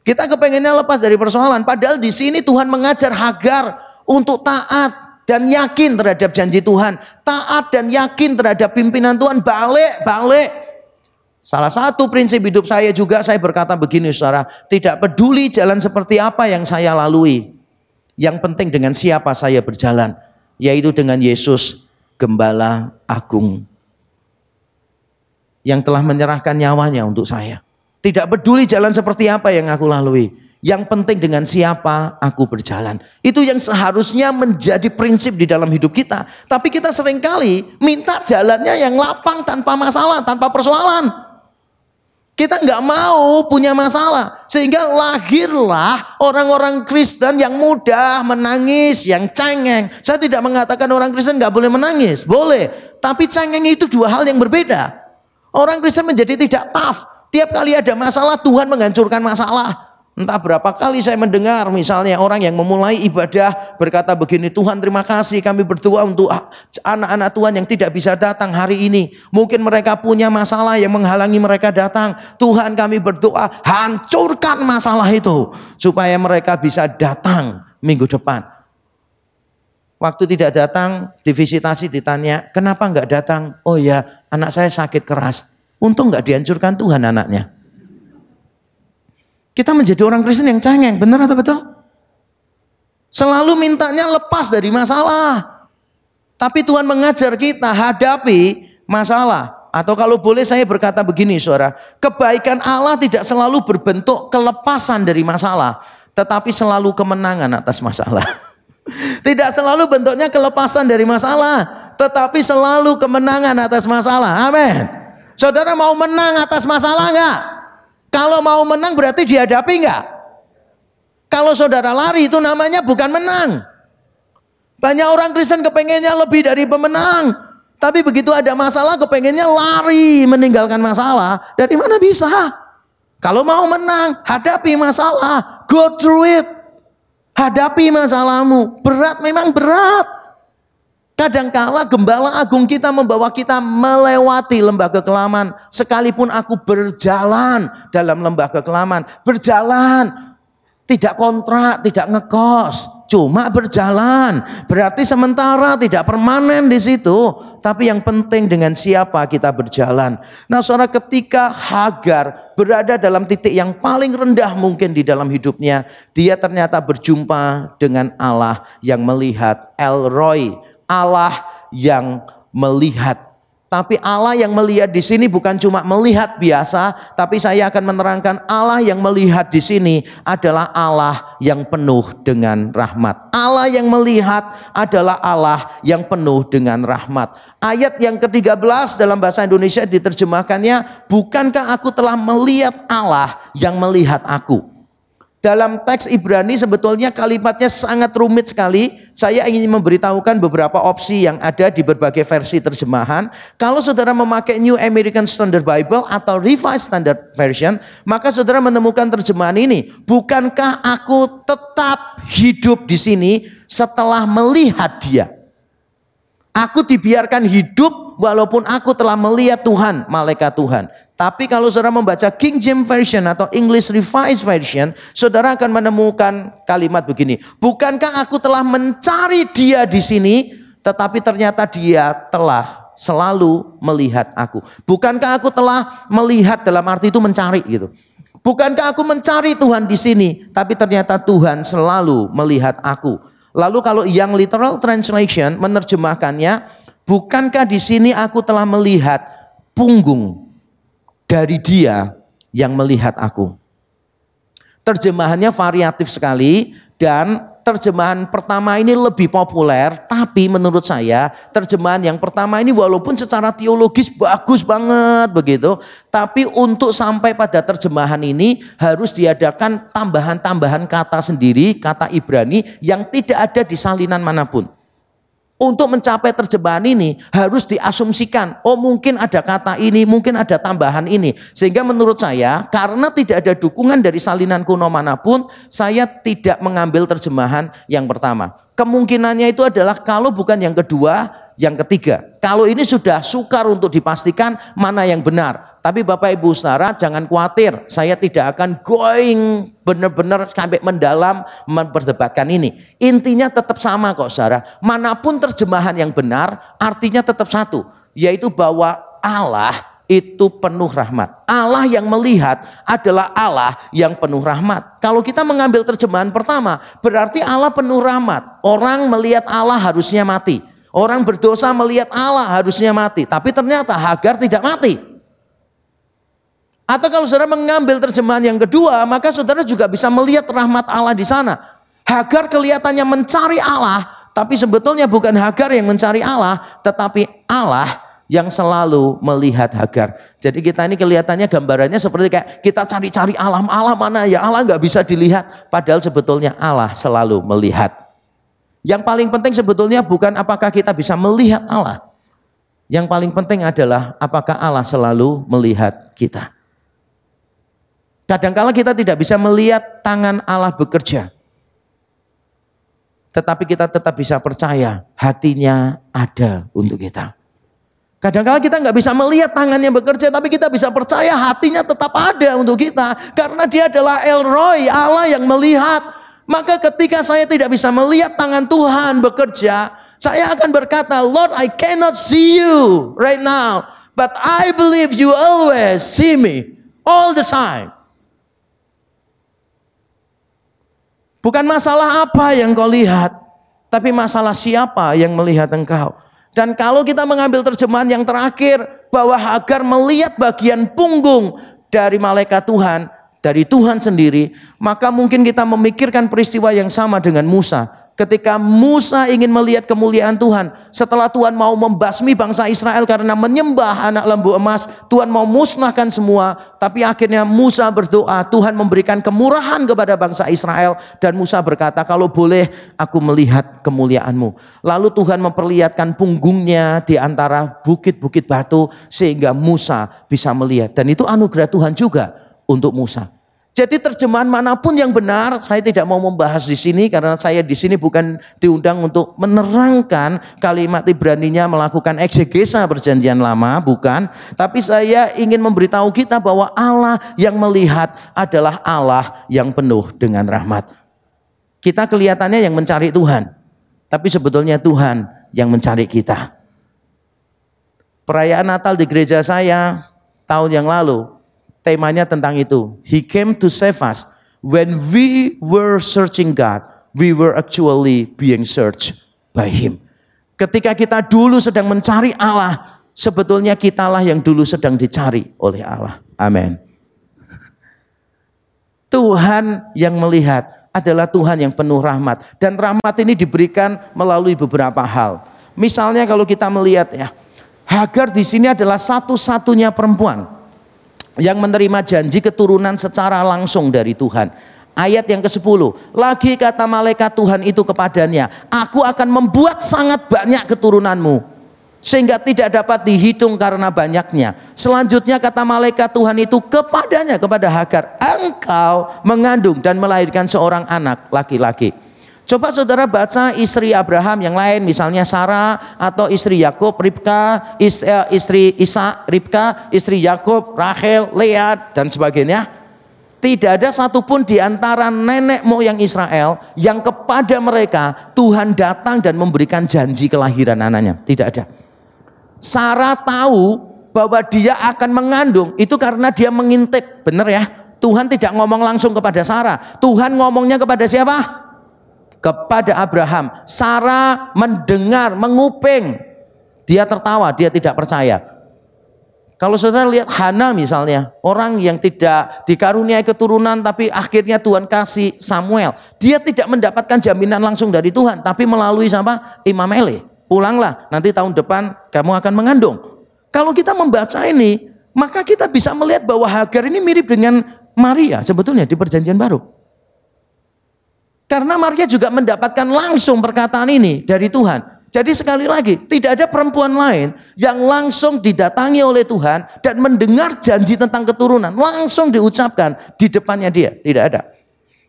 A: Kita kepengennya lepas dari persoalan. Padahal di sini Tuhan mengajar Hagar untuk taat dan yakin terhadap janji Tuhan. Taat dan yakin terhadap pimpinan Tuhan. Balik, balik. Salah satu prinsip hidup saya juga saya berkata begini saudara, tidak peduli jalan seperti apa yang saya lalui. Yang penting dengan siapa saya berjalan, yaitu dengan Yesus, gembala agung. Yang telah menyerahkan nyawanya untuk saya. Tidak peduli jalan seperti apa yang aku lalui. Yang penting dengan siapa aku berjalan. Itu yang seharusnya menjadi prinsip di dalam hidup kita. Tapi kita sering kali minta jalannya yang lapang tanpa masalah, tanpa persoalan. Kita nggak mau punya masalah. Sehingga lahirlah orang-orang Kristen yang mudah menangis, yang cengeng. Saya tidak mengatakan orang Kristen nggak boleh menangis. Boleh. Tapi cengeng itu dua hal yang berbeda. Orang Kristen menjadi tidak tough. Tiap kali ada masalah Tuhan menghancurkan masalah. Entah berapa kali saya mendengar misalnya orang yang memulai ibadah berkata begini, Tuhan terima kasih kami berdoa untuk anak-anak Tuhan yang tidak bisa datang hari ini. Mungkin mereka punya masalah yang menghalangi mereka datang. Tuhan kami berdoa hancurkan masalah itu supaya mereka bisa datang minggu depan. Waktu tidak datang, divisitasi ditanya, kenapa enggak datang? Oh ya, anak saya sakit keras. Untung enggak dihancurkan Tuhan anaknya. Kita menjadi orang Kristen yang cengeng, benar atau betul? Selalu mintanya lepas dari masalah. Tapi Tuhan mengajar kita hadapi masalah. Atau kalau boleh saya berkata begini saudara. Kebaikan Allah tidak selalu berbentuk kelepasan dari masalah. Tetapi selalu kemenangan atas masalah. <laughs> Tidak selalu bentuknya kelepasan dari masalah. Tetapi selalu kemenangan atas masalah. Amin. Saudara mau menang atas masalah enggak? Kalau mau menang berarti dihadapi enggak? Kalau saudara lari itu namanya bukan menang. Banyak orang Kristen kepengennya lebih dari pemenang. Tapi begitu ada masalah kepengennya lari meninggalkan masalah. Dari mana bisa? Kalau mau menang, hadapi masalah. Go through it. Hadapi masalahmu. Berat memang berat. Kadangkala gembala agung kita membawa kita melewati lembah kekelaman. Sekalipun aku berjalan dalam lembah kekelaman. Berjalan. Tidak kontrak, tidak ngekos. Cuma berjalan. Berarti sementara tidak permanen di situ. Tapi yang penting dengan siapa kita berjalan. Nah saudara ketika Hagar berada dalam titik yang paling rendah mungkin di dalam hidupnya. Dia ternyata berjumpa dengan Allah yang melihat El Roy Allah yang melihat. Tapi Allah yang melihat di sini bukan cuma melihat biasa, tapi saya akan menerangkan Allah yang melihat di sini adalah Allah yang penuh dengan rahmat. Allah yang melihat adalah Allah yang penuh dengan rahmat. Ayat yang ke-13 dalam bahasa Indonesia diterjemahkannya, bukankah aku telah melihat Allah yang melihat aku? Dalam teks Ibrani sebetulnya kalimatnya sangat rumit sekali. Saya ingin memberitahukan beberapa opsi yang ada di berbagai versi terjemahan. Kalau saudara memakai New American Standard Bible atau Revised Standard Version, maka saudara menemukan terjemahan ini. Bukankah aku tetap hidup di sini setelah melihat dia? Aku dibiarkan hidup walaupun aku telah melihat Tuhan, malaikat Tuhan. Tapi kalau saudara membaca King James Version atau English Revised Version, saudara akan menemukan kalimat begini. Bukankah aku telah mencari dia di sini, tetapi ternyata dia telah selalu melihat aku. Bukankah aku telah melihat dalam arti itu mencari gitu. Bukankah aku mencari Tuhan di sini, tapi ternyata Tuhan selalu melihat aku. Lalu kalau yang literal translation menerjemahkannya, bukankah di sini aku telah melihat punggung dari dia yang melihat aku. Terjemahannya variatif sekali dan terjemahan pertama ini lebih populer, tapi menurut saya terjemahan yang pertama ini walaupun secara teologis bagus banget begitu, tapi untuk sampai pada terjemahan ini harus diadakan tambahan-tambahan kata sendiri, kata Ibrani yang tidak ada di salinan mana pun. Untuk mencapai terjemahan ini harus diasumsikan, oh mungkin ada kata ini, mungkin ada tambahan ini. Sehingga menurut saya karena tidak ada dukungan dari salinan kuno mana pun, saya tidak mengambil terjemahan yang pertama. Kemungkinannya itu adalah kalau bukan yang kedua, yang ketiga. Kalau ini sudah sukar untuk dipastikan mana yang benar. Tapi Bapak Ibu Saudara jangan khawatir, saya tidak akan going benar-benar sampai mendalam memperdebatkan ini. Intinya tetap sama kok Saudara. Mana pun terjemahan yang benar, artinya tetap satu, yaitu bahwa Allah itu penuh rahmat. Allah yang melihat adalah Allah yang penuh rahmat. Kalau kita mengambil terjemahan pertama, berarti Allah penuh rahmat. Orang melihat Allah harusnya mati. Orang berdosa melihat Allah harusnya mati. Tapi ternyata Hagar tidak mati. Atau kalau saudara mengambil terjemahan yang kedua, maka saudara juga bisa melihat rahmat Allah di sana. Hagar kelihatannya mencari Allah, tapi sebetulnya bukan Hagar yang mencari Allah, tetapi Allah yang selalu melihat Hagar. Jadi kita ini kelihatannya gambarannya seperti kayak kita cari-cari alam, alam mana ya Allah nggak bisa dilihat. Padahal sebetulnya Allah selalu melihat. Yang paling penting sebetulnya bukan apakah kita bisa melihat Allah. Yang paling penting adalah apakah Allah selalu melihat kita. Kadangkala kita tidak bisa melihat tangan Allah bekerja. Tetapi kita tetap bisa percaya hatinya ada untuk kita. Kadang-kadang kita nggak bisa melihat tangannya bekerja, tapi kita bisa percaya hatinya tetap ada untuk kita. Karena dia adalah El Roy, Allah yang melihat. Maka ketika saya tidak bisa melihat tangan Tuhan bekerja, saya akan berkata, Lord I cannot see you right now. But I believe you always see me all the time. Bukan masalah apa yang kau lihat, tapi masalah siapa yang melihat engkau. Dan kalau kita mengambil terjemahan yang terakhir bahwa Hagar melihat bagian punggung dari malaikat Tuhan, dari Tuhan sendiri, maka mungkin kita memikirkan peristiwa yang sama dengan Musa. Ketika Musa ingin melihat kemuliaan Tuhan, setelah Tuhan mau membasmi bangsa Israel karena menyembah anak lembu emas, Tuhan mau musnahkan semua, tapi akhirnya Musa berdoa, Tuhan memberikan kemurahan kepada bangsa Israel dan Musa berkata, "Kalau boleh aku melihat kemuliaanmu." Lalu Tuhan memperlihatkan punggungnya di antara bukit-bukit batu sehingga Musa bisa melihat dan itu anugerah Tuhan juga untuk Musa. Jadi terjemahan mana pun yang benar, saya tidak mau membahas di sini karena saya di sini bukan diundang untuk menerangkan kalimat Ibraninya melakukan eksegesa perjanjian lama, bukan. Tapi saya ingin memberitahu kita bahwa Allah yang melihat adalah Allah yang penuh dengan rahmat. Kita kelihatannya yang mencari Tuhan, tapi sebetulnya Tuhan yang mencari kita. Perayaan Natal di gereja saya tahun yang lalu temanya tentang itu. He came to save us. When we were searching God, we were actually being searched by Him. Ketika kita dulu sedang mencari Allah, sebetulnya kitalah yang dulu sedang dicari oleh Allah. Amin. Tuhan yang melihat adalah Tuhan yang penuh rahmat dan rahmat ini diberikan melalui beberapa hal. Misalnya kalau kita melihat ya, Hagar di sini adalah satu-satunya perempuan yang menerima janji keturunan secara langsung dari Tuhan. Ayat yang ke-10, lagi kata malaikat Tuhan itu kepadanya, aku akan membuat sangat banyak keturunanmu, sehingga tidak dapat dihitung karena banyaknya. Selanjutnya kata malaikat Tuhan itu kepadanya, kepada Hagar, engkau mengandung dan melahirkan seorang anak laki-laki. Coba saudara baca istri Abraham yang lain, misalnya Sarah atau istri Yakub, Ribka, eh, istri Isa, Ribka, istri Yakub, Rachel, Leah dan sebagainya. Tidak ada satupun di antara nenek moyang Israel yang kepada mereka Tuhan datang dan memberikan janji kelahiran anaknya. Tidak ada. Sarah tahu bahwa dia akan mengandung itu karena dia mengintip. Benar ya? Tuhan tidak ngomong langsung kepada Sarah. Tuhan ngomongnya kepada siapa? Kepada Abraham. Sarah mendengar, menguping. Dia tertawa, dia tidak percaya. Kalau saudara lihat Hana misalnya, orang yang tidak dikaruniai keturunan tapi akhirnya Tuhan kasih Samuel. Dia tidak mendapatkan jaminan langsung dari Tuhan, tapi melalui sama Imam Eli. Pulanglah, nanti tahun depan kamu akan mengandung. Kalau kita membaca ini, maka kita bisa melihat bahwa Hagar ini mirip dengan Maria sebetulnya di perjanjian baru. Karena Maria juga mendapatkan langsung perkataan ini dari Tuhan. Jadi sekali lagi, tidak ada perempuan lain yang langsung didatangi oleh Tuhan dan mendengar janji tentang keturunan. Langsung diucapkan di depannya dia. Tidak ada.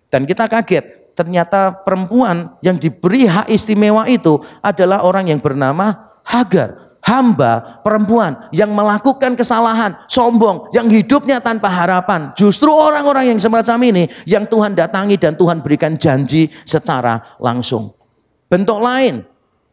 A: Dan kita kaget, ternyata perempuan yang diberi hak istimewa itu adalah orang yang bernama Hagar hamba perempuan yang melakukan kesalahan, sombong, yang hidupnya tanpa harapan. Justru orang-orang yang semacam ini yang Tuhan datangi dan Tuhan berikan janji secara langsung. Bentuk lain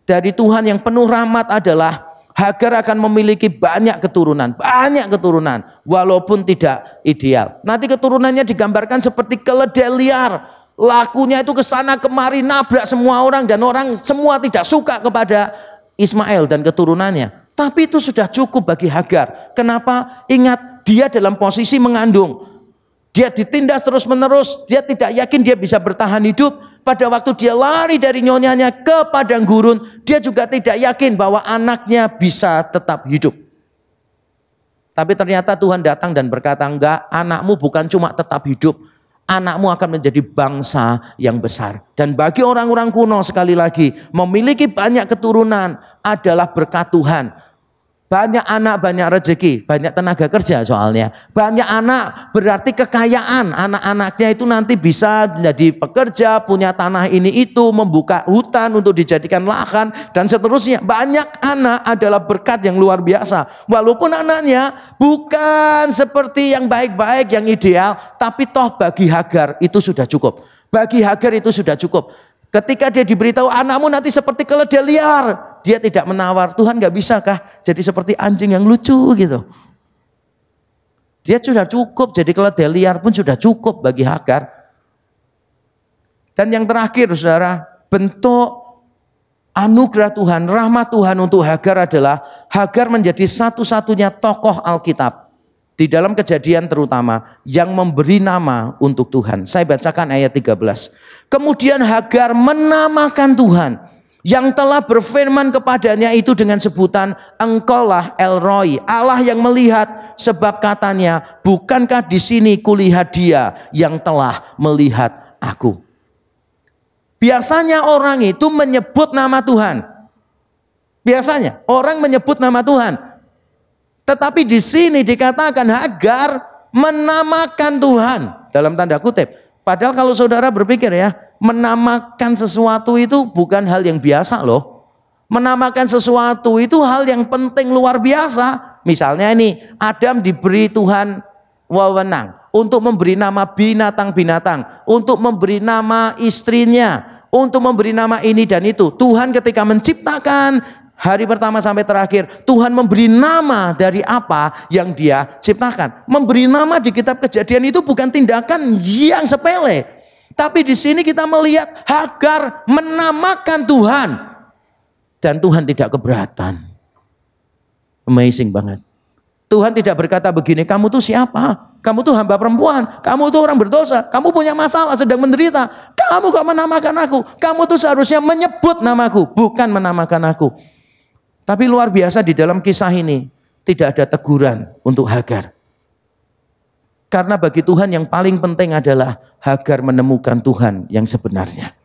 A: dari Tuhan yang penuh rahmat adalah Hagar akan memiliki banyak keturunan, banyak keturunan, walaupun tidak ideal. Nanti keturunannya digambarkan seperti keledai liar, lakunya itu ke sana kemari nabrak semua orang dan orang semua tidak suka kepada Ismail dan keturunannya. Tapi itu sudah cukup bagi Hagar. Kenapa? Ingat dia dalam posisi mengandung. Dia ditindas terus-menerus, dia tidak yakin dia bisa bertahan hidup. Pada waktu dia lari dari nyonyanya ke padang gurun, dia juga tidak yakin bahwa anaknya bisa tetap hidup. Tapi ternyata Tuhan datang dan berkata, enggak, anakmu bukan cuma tetap hidup, anakmu akan menjadi bangsa yang besar. Dan bagi orang-orang kuno sekali lagi, memiliki banyak keturunan adalah berkat Tuhan. Banyak anak, banyak rezeki, banyak tenaga kerja soalnya. Banyak anak berarti kekayaan. Anak-anaknya itu nanti bisa menjadi pekerja, punya tanah ini itu, membuka hutan untuk dijadikan lahan, dan seterusnya. Banyak anak adalah berkat yang luar biasa. Walaupun anaknya bukan seperti yang baik-baik, yang ideal, tapi toh bagi Hagar itu sudah cukup. Bagi Hagar itu sudah cukup. Ketika dia diberitahu anakmu nanti seperti keledai liar. Dia tidak menawar, Tuhan gak bisa kah jadi seperti anjing yang lucu gitu. Dia sudah cukup, jadi keledai liar pun sudah cukup bagi Hagar. Dan yang terakhir saudara, bentuk anugerah Tuhan, rahmat Tuhan untuk Hagar adalah Hagar menjadi satu-satunya tokoh Alkitab di dalam kejadian terutama yang memberi nama untuk Tuhan. Saya bacakan ayat 13. Kemudian Hagar menamakan Tuhan yang telah berfirman kepadanya itu dengan sebutan engkaulah El Roy, Allah yang melihat sebab katanya bukankah di sini kulihat dia yang telah melihat aku. Biasanya orang itu menyebut nama Tuhan. Biasanya orang menyebut nama Tuhan. Tetapi di sini dikatakan Hagar menamakan Tuhan dalam tanda kutip. Padahal kalau saudara berpikir ya, menamakan sesuatu itu bukan hal yang biasa loh. Menamakan sesuatu itu hal yang penting luar biasa. Misalnya ini, Adam diberi Tuhan wewenang untuk memberi nama binatang-binatang, untuk memberi nama istrinya, untuk memberi nama ini dan itu. Tuhan ketika menciptakan hari pertama sampai terakhir Tuhan memberi nama dari apa yang dia ciptakan. Memberi nama di kitab kejadian itu bukan tindakan yang sepele. Tapi di sini kita melihat Hagar menamakan Tuhan. Dan Tuhan tidak keberatan. Amazing banget. Tuhan tidak berkata begini, kamu tuh siapa? Kamu tuh hamba perempuan, kamu tuh orang berdosa, kamu punya masalah, sedang menderita. Kamu kok menamakan aku? Kamu tuh seharusnya menyebut namaku, bukan menamakan aku. Tapi luar biasa di dalam kisah ini tidak ada teguran untuk Hagar. Karena bagi Tuhan yang paling penting adalah Hagar menemukan Tuhan yang sebenarnya.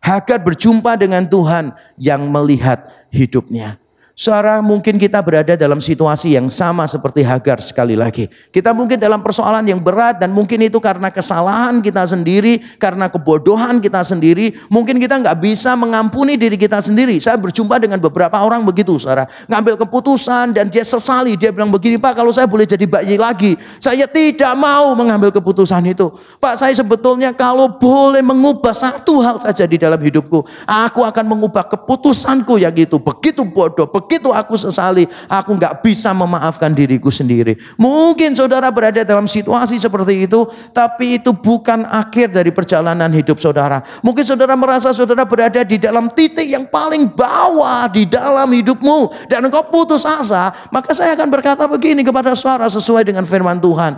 A: Hagar berjumpa dengan Tuhan yang melihat hidupnya. Saudara, mungkin kita berada dalam situasi yang sama seperti Hagar sekali lagi. Kita mungkin dalam persoalan yang berat dan mungkin itu karena kesalahan kita sendiri, karena kebodohan kita sendiri. Mungkin kita nggak bisa mengampuni diri kita sendiri. Saya berjumpa dengan beberapa orang begitu, saudara. Ngambil keputusan dan dia sesali. Dia bilang begini, Pak kalau saya boleh jadi bayi lagi. Saya tidak mau mengambil keputusan itu. Pak saya sebetulnya kalau boleh mengubah satu hal saja di dalam hidupku. Aku akan mengubah keputusanku yang itu. Begitu bodoh, begitu begitu aku sesali, aku nggak bisa memaafkan diriku sendiri. Mungkin saudara berada dalam situasi seperti itu, tapi itu bukan akhir dari perjalanan hidup saudara. Mungkin saudara merasa saudara berada di dalam titik yang paling bawah di dalam hidupmu dan engkau putus asa, maka saya akan berkata begini kepada saudara sesuai dengan firman Tuhan.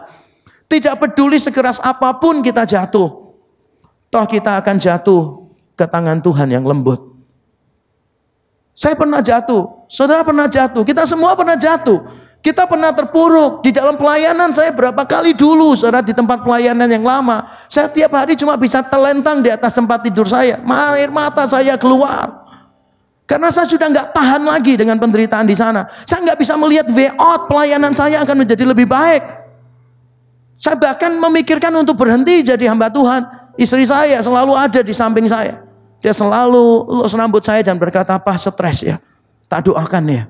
A: Tidak peduli sekeras apa pun kita jatuh, toh kita akan jatuh ke tangan Tuhan yang lembut. Saya pernah jatuh, saudara pernah jatuh, kita semua pernah jatuh. Kita pernah terpuruk di dalam pelayanan saya berapa kali dulu saudara di tempat pelayanan yang lama. Saya tiap hari cuma bisa telentang di atas tempat tidur saya. Air mata saya keluar. Karena saya sudah nggak tahan lagi dengan penderitaan di sana. Saya nggak bisa melihat out pelayanan saya akan menjadi lebih baik. Saya bahkan memikirkan untuk berhenti jadi hamba Tuhan. Istri saya selalu ada di samping saya. Dia selalu lulus rambut saya dan berkata, apa stres ya. Tak doakan ya.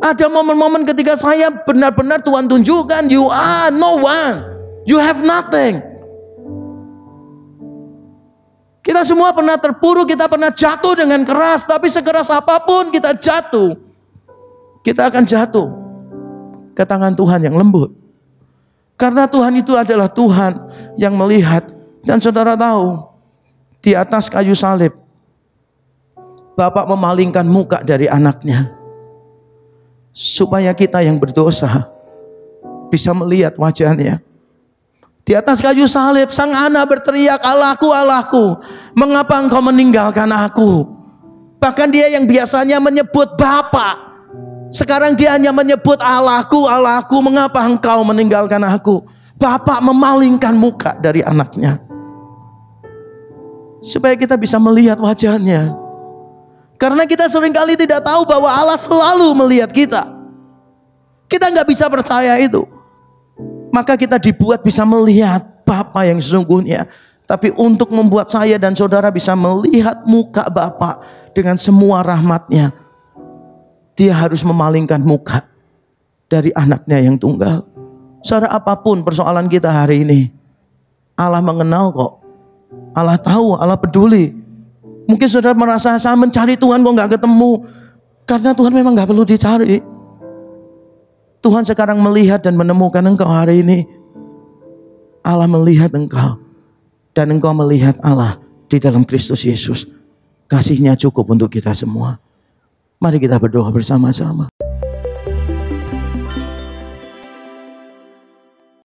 A: Ada momen-momen ketika saya benar-benar Tuhan tunjukkan, you are no one. You have nothing. Kita semua pernah terpuruk, kita pernah jatuh dengan keras. Tapi sekeras apa pun kita jatuh. kita akan jatuh ke tangan Tuhan yang lembut. Karena Tuhan itu adalah Tuhan yang melihat dan saudara tahu di atas kayu salib Bapak memalingkan muka dari anaknya supaya kita yang berdosa bisa melihat wajahnya. Di atas kayu salib sang anak berteriak, "Allahku, Allahku, mengapa engkau meninggalkan aku?" Bahkan dia yang biasanya menyebut Bapak, sekarang dia hanya menyebut Allahku, Allahku, mengapa engkau meninggalkan aku? Bapak memalingkan muka dari anaknya. Supaya kita bisa melihat wajahnya. Karena kita sering kali tidak tahu bahwa Allah selalu melihat kita. Kita nggak bisa percaya itu. Maka kita dibuat bisa melihat Bapa yang sesungguhnya. Tapi untuk membuat saya dan saudara bisa melihat muka Bapa dengan semua rahmatnya. Dia harus memalingkan muka dari anaknya yang tunggal. Saudara apa pun persoalan kita hari ini. Allah mengenal kok. Allah tahu, Allah peduli. Mungkin saudara merasa saya mencari Tuhan kok nggak ketemu. Karena Tuhan memang nggak perlu dicari. Tuhan sekarang melihat dan menemukan engkau hari ini. Allah melihat engkau. Dan engkau melihat Allah di dalam Kristus Yesus. Kasihnya cukup untuk kita semua. Mari kita berdoa bersama-sama.